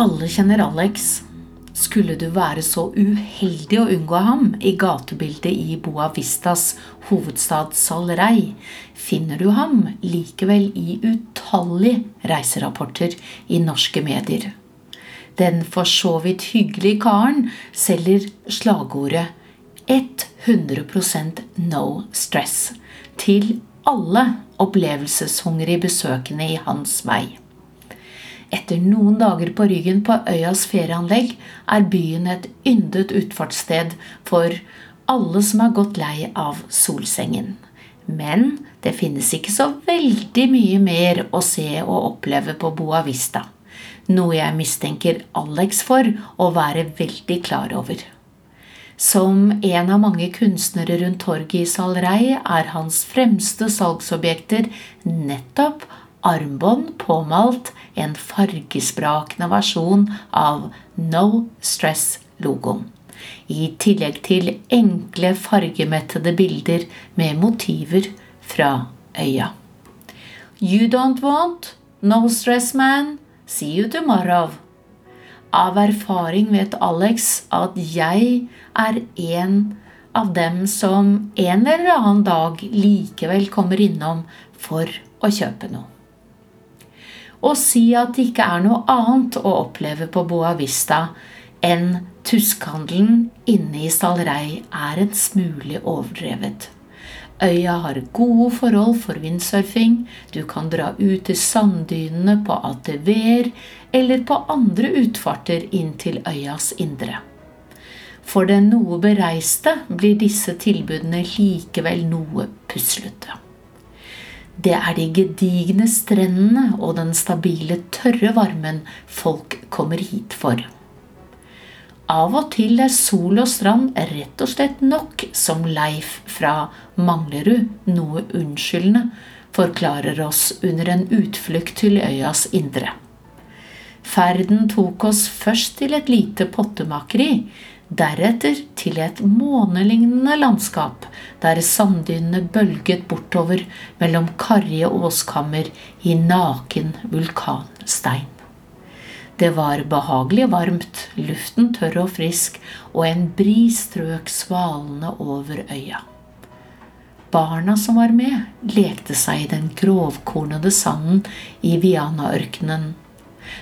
Alle kjenner Alex. Skulle du være så uheldig å unngå ham i gatebildet i Boa Vistas hovedstad Salrei, finner du ham likevel i utallige reiserapporter i norske medier. Den for så vidt hyggelige karen selger slagordet 100% no stress til alle opplevelseshungrige besøkende i hans vei. Etter noen dager på ryggen på øyas ferieanlegg er byen et yndet utfartssted for alle som har gått lei av solsengen. Men det finnes ikke så veldig mye mer å se og oppleve på Boa Vista. Noe jeg mistenker Alex for å være veldig klar over. Som en av mange kunstnere rundt torget i Salrei er hans fremste salgsobjekter nettopp armbånd påmalt en fargesprakende versjon av No Stress-logoen. I tillegg til enkle, fargemettede bilder med motiver fra øya. You don't want? No stress, man. See you tomorrow. Av erfaring vet Alex at jeg er en av dem som en eller annen dag likevel kommer innom for å kjøpe noe og si at det ikke er noe annet å oppleve på Boa Vista enn tuskhandelen inne i Stalrei er en smule overdrevet. Øya har gode forhold for windsurfing, du kan dra ut til sanddynene på ATV-er eller på andre utfarter inn til øyas indre. For den noe bereiste blir disse tilbudene likevel noe puslete. Det er de gedigne strendene og den stabile, tørre varmen folk kommer hit for. Av og til er sol og strand rett og slett nok, som Leif fra Manglerud noe unnskyldende forklarer oss under en utflukt til øyas indre. Ferden tok oss først til et lite pottemakeri, Deretter til et månelignende landskap der sanddynene bølget bortover mellom karrige åskammer i naken vulkanstein. Det var behagelig varmt, luften tørr og frisk, og en bris strøk svalende over øya. Barna som var med, lekte seg i den grovkornede sanden i Viana-ørkenen,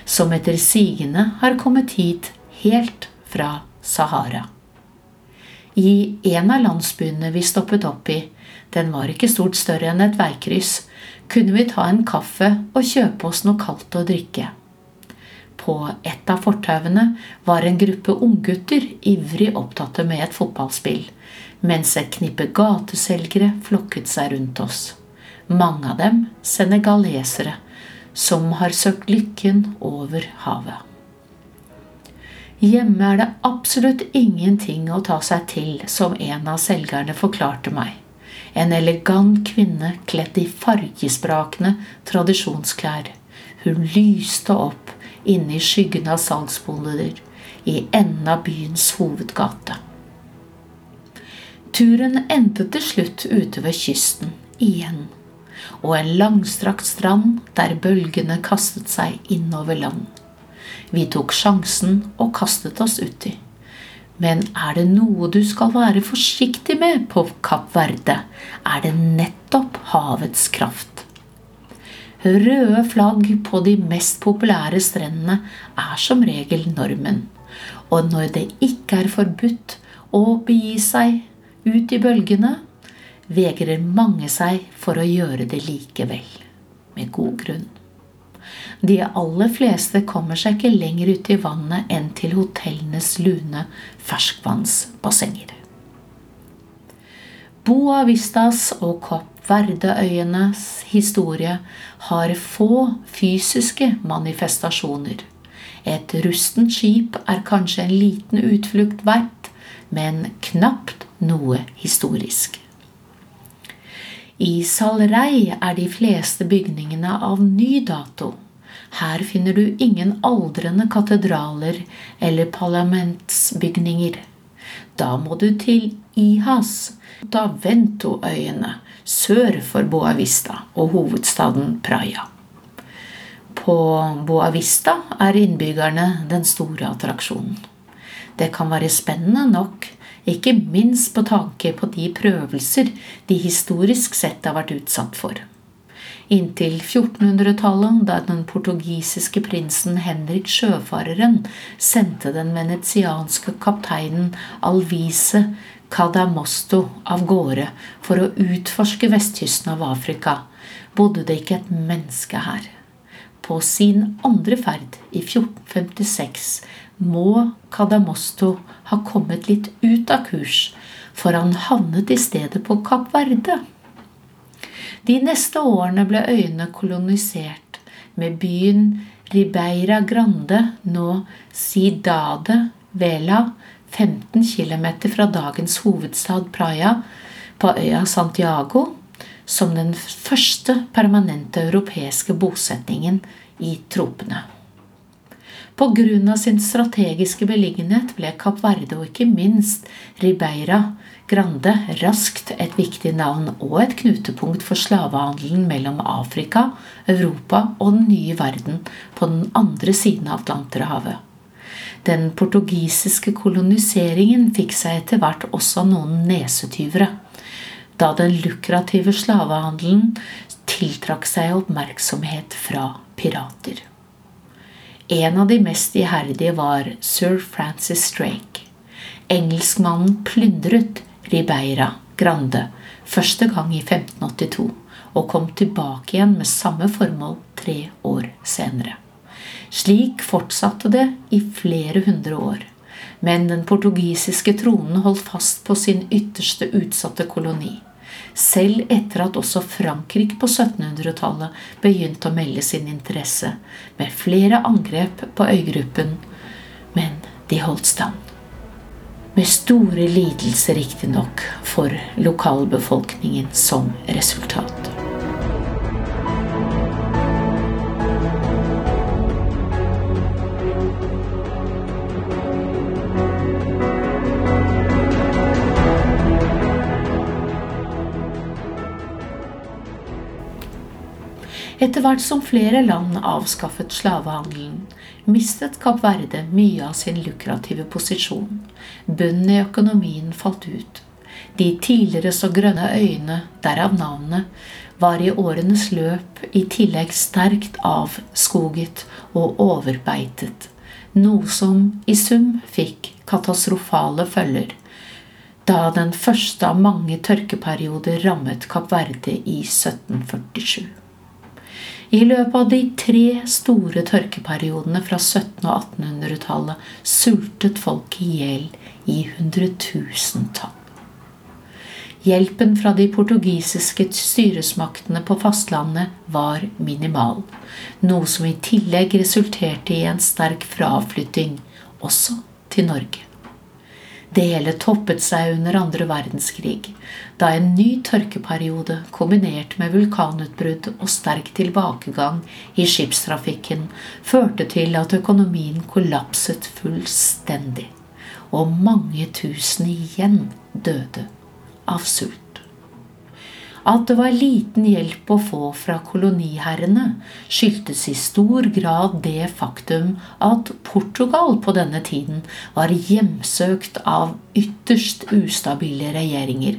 som etter sigende har kommet hit helt fra Sahara. I en av landsbyene vi stoppet opp i, den var ikke stort større enn et veikryss, kunne vi ta en kaffe og kjøpe oss noe kaldt å drikke. På et av fortauene var en gruppe unggutter ivrig opptatte med et fotballspill, mens et knippe gateselgere flokket seg rundt oss. Mange av dem senegalesere, som har søkt lykken over havet. Hjemme er det absolutt ingenting å ta seg til, som en av selgerne forklarte meg. En elegant kvinne kledd i fargesprakende tradisjonsklær. Hun lyste opp inne i skyggen av salgsboder i enden av byens hovedgate. Turen endte til slutt ute ved kysten igjen, og en langstrakt strand der bølgene kastet seg innover land. Vi tok sjansen og kastet oss uti. Men er det noe du skal være forsiktig med på Kapp Verde, er det nettopp havets kraft. Røde flagg på de mest populære strendene er som regel normen. Og når det ikke er forbudt å begi seg ut i bølgene, vegrer mange seg for å gjøre det likevel. Med god grunn. De aller fleste kommer seg ikke lenger ut i vannet enn til hotellenes lune ferskvannsbassenger. Boa Vistas og Kopp Verdeøyenes historie har få fysiske manifestasjoner. Et rustent skip er kanskje en liten utflukt verdt, men knapt noe historisk. I Salrei er de fleste bygningene av ny dato. Her finner du ingen aldrende katedraler eller parlamentsbygninger. Da må du til Ihas, Davento-øyene, sør for Boavista og hovedstaden Praia. På Boavista er innbyggerne den store attraksjonen. Det kan være spennende nok, ikke minst på tanke på de prøvelser de historisk sett har vært utsatt for. Inntil 1400-tallet, da den portugisiske prinsen Henrik Sjøfareren sendte den venetianske kapteinen Alvise Cadamosto av gårde for å utforske vestkysten av Afrika, bodde det ikke et menneske her. På sin andre ferd, i 1456, må Kadamosto ha kommet litt ut av kurs, for han havnet i stedet på Kapp Verde. De neste årene ble øyene kolonisert med byen Ribeira Grande, nå Cidade Vela, 15 km fra dagens hovedstad Praia, på øya Santiago, som den første permanente europeiske bosetningen i tropene. Av sin strategiske beliggenhet ble Kapp Verde og ikke minst Ribeira Grande raskt et viktig navn og et knutepunkt for slavehandelen mellom Afrika, Europa og den nye verden på den andre siden av Atlanterhavet. Den portugisiske koloniseringen fikk seg etter hvert også noen nesetyvere, da den lukrative slavehandelen tiltrakk seg oppmerksomhet fra pirater. En av de mest iherdige var sir Francis Drake. Engelskmannen plyndret Ribeira Grande første gang i 1582 og kom tilbake igjen med samme formål tre år senere. Slik fortsatte det i flere hundre år. Men den portugisiske tronen holdt fast på sin ytterste utsatte koloni selv etter at også Frankrike på 1700-tallet begynte å melde sin interesse, med flere angrep på øygruppen, men de holdt stand. Med store lidelser, riktignok, for lokalbefolkningen som resultat. Etter hvert som flere land avskaffet slavehandelen, mistet Kapp Verde mye av sin lukrative posisjon. Bunnen i økonomien falt ut. De tidligere så grønne øyene, derav navnet, var i årenes løp i tillegg sterkt avskoget og overbeitet, noe som i sum fikk katastrofale følger da den første av mange tørkeperioder rammet Kapp Verde i 1747. I løpet av de tre store tørkeperiodene fra 1700- og 1800-tallet sultet folk i hjel i hundretusentall. Hjelpen fra de portugisiske styresmaktene på fastlandet var minimal, noe som i tillegg resulterte i en sterk fraflytting, også til Norge. Det hele toppet seg under andre verdenskrig, da en ny tørkeperiode kombinert med vulkanutbrudd og sterk tilbakegang i skipstrafikken førte til at økonomien kollapset fullstendig, og mange tusen igjen døde av sult. At det var liten hjelp å få fra koloniherrene, skyldtes i stor grad det faktum at Portugal på denne tiden var hjemsøkt av ytterst ustabile regjeringer,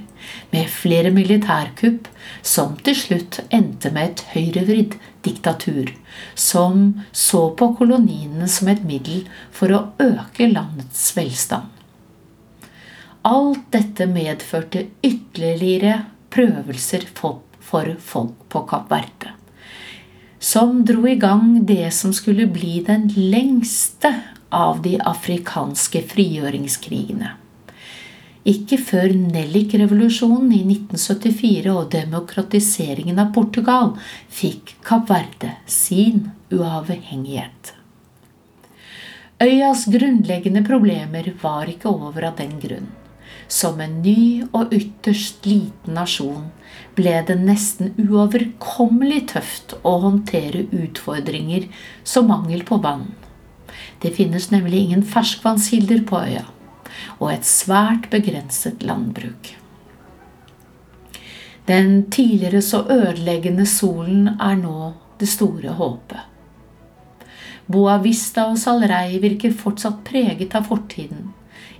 med flere militærkupp som til slutt endte med et høyrevridd diktatur, som så på koloniene som et middel for å øke landets velstand. Alt dette medførte ytterligere prøvelser for folk på Kapp Verde. Som dro i gang det som skulle bli den lengste av de afrikanske frigjøringskrigene. Ikke før Nellik-revolusjonen i 1974 og demokratiseringen av Portugal fikk Kapp Verde sin uavhengighet. Øyas grunnleggende problemer var ikke over av den grunn. Som en ny og ytterst liten nasjon ble det nesten uoverkommelig tøft å håndtere utfordringer som mangel på vann. Det finnes nemlig ingen ferskvannskilder på øya, og et svært begrenset landbruk. Den tidligere så ødeleggende solen er nå det store håpet. Boavista og Salrei virker fortsatt preget av fortiden.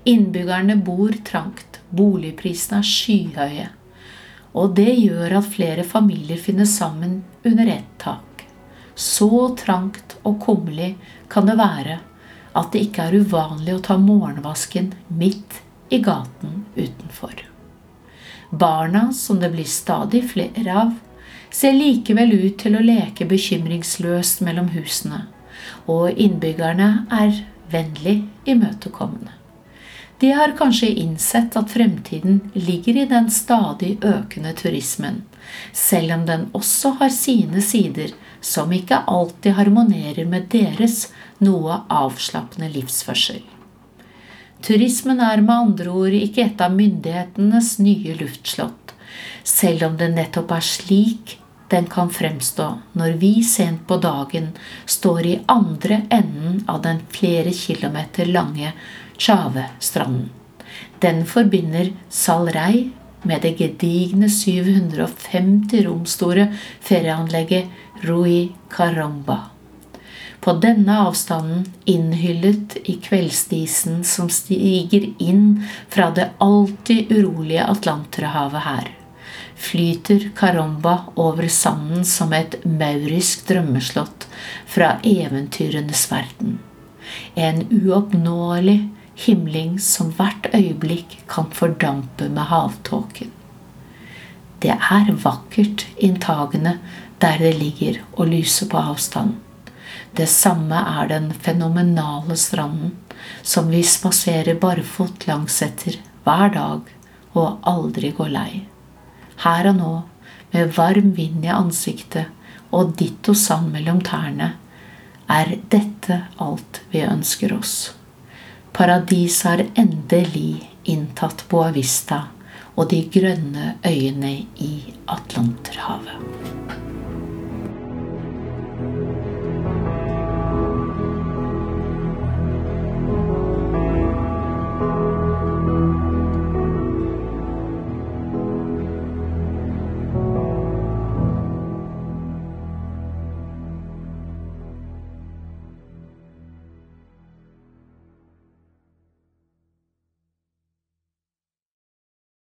Innbyggerne bor trangt, boligprisene er skyhøye. Og det gjør at flere familier finner sammen under ett tak. Så trangt og kummerlig kan det være at det ikke er uvanlig å ta morgenvasken midt i gaten utenfor. Barna, som det blir stadig flere av, ser likevel ut til å leke bekymringsløst mellom husene, og innbyggerne er vennlig imøtekommende. De har kanskje innsett at fremtiden ligger i den stadig økende turismen, selv om den også har sine sider som ikke alltid harmonerer med deres noe avslappende livsførsel. Turismen er med andre ord ikke et av myndighetenes nye luftslott, selv om det nettopp er slik den kan fremstå når vi sent på dagen står i andre enden av den flere kilometer lange Tjave-stranden. Den forbinder Salrei med det gedigne 750 rom store ferieanlegget Rui Caramba. På denne avstanden, innhyllet i kveldsdisen som stiger inn fra det alltid urolige Atlanterhavet her, flyter Caromba over sanden som et maurisk drømmeslott fra eventyrenes verden. En uoppnåelig himling som hvert øyeblikk kan fordampe med havtåken. Det er vakkert inntagende der det ligger og lyser på avstand. Det samme er den fenomenale stranden som vi spaserer barfot langsetter hver dag og aldri går lei. Her og nå, med varm vind i ansiktet og ditto sand mellom tærne, er dette alt vi ønsker oss. Paradiset har endelig inntatt Boa Vista og de grønne øyene i Atlanterhavet.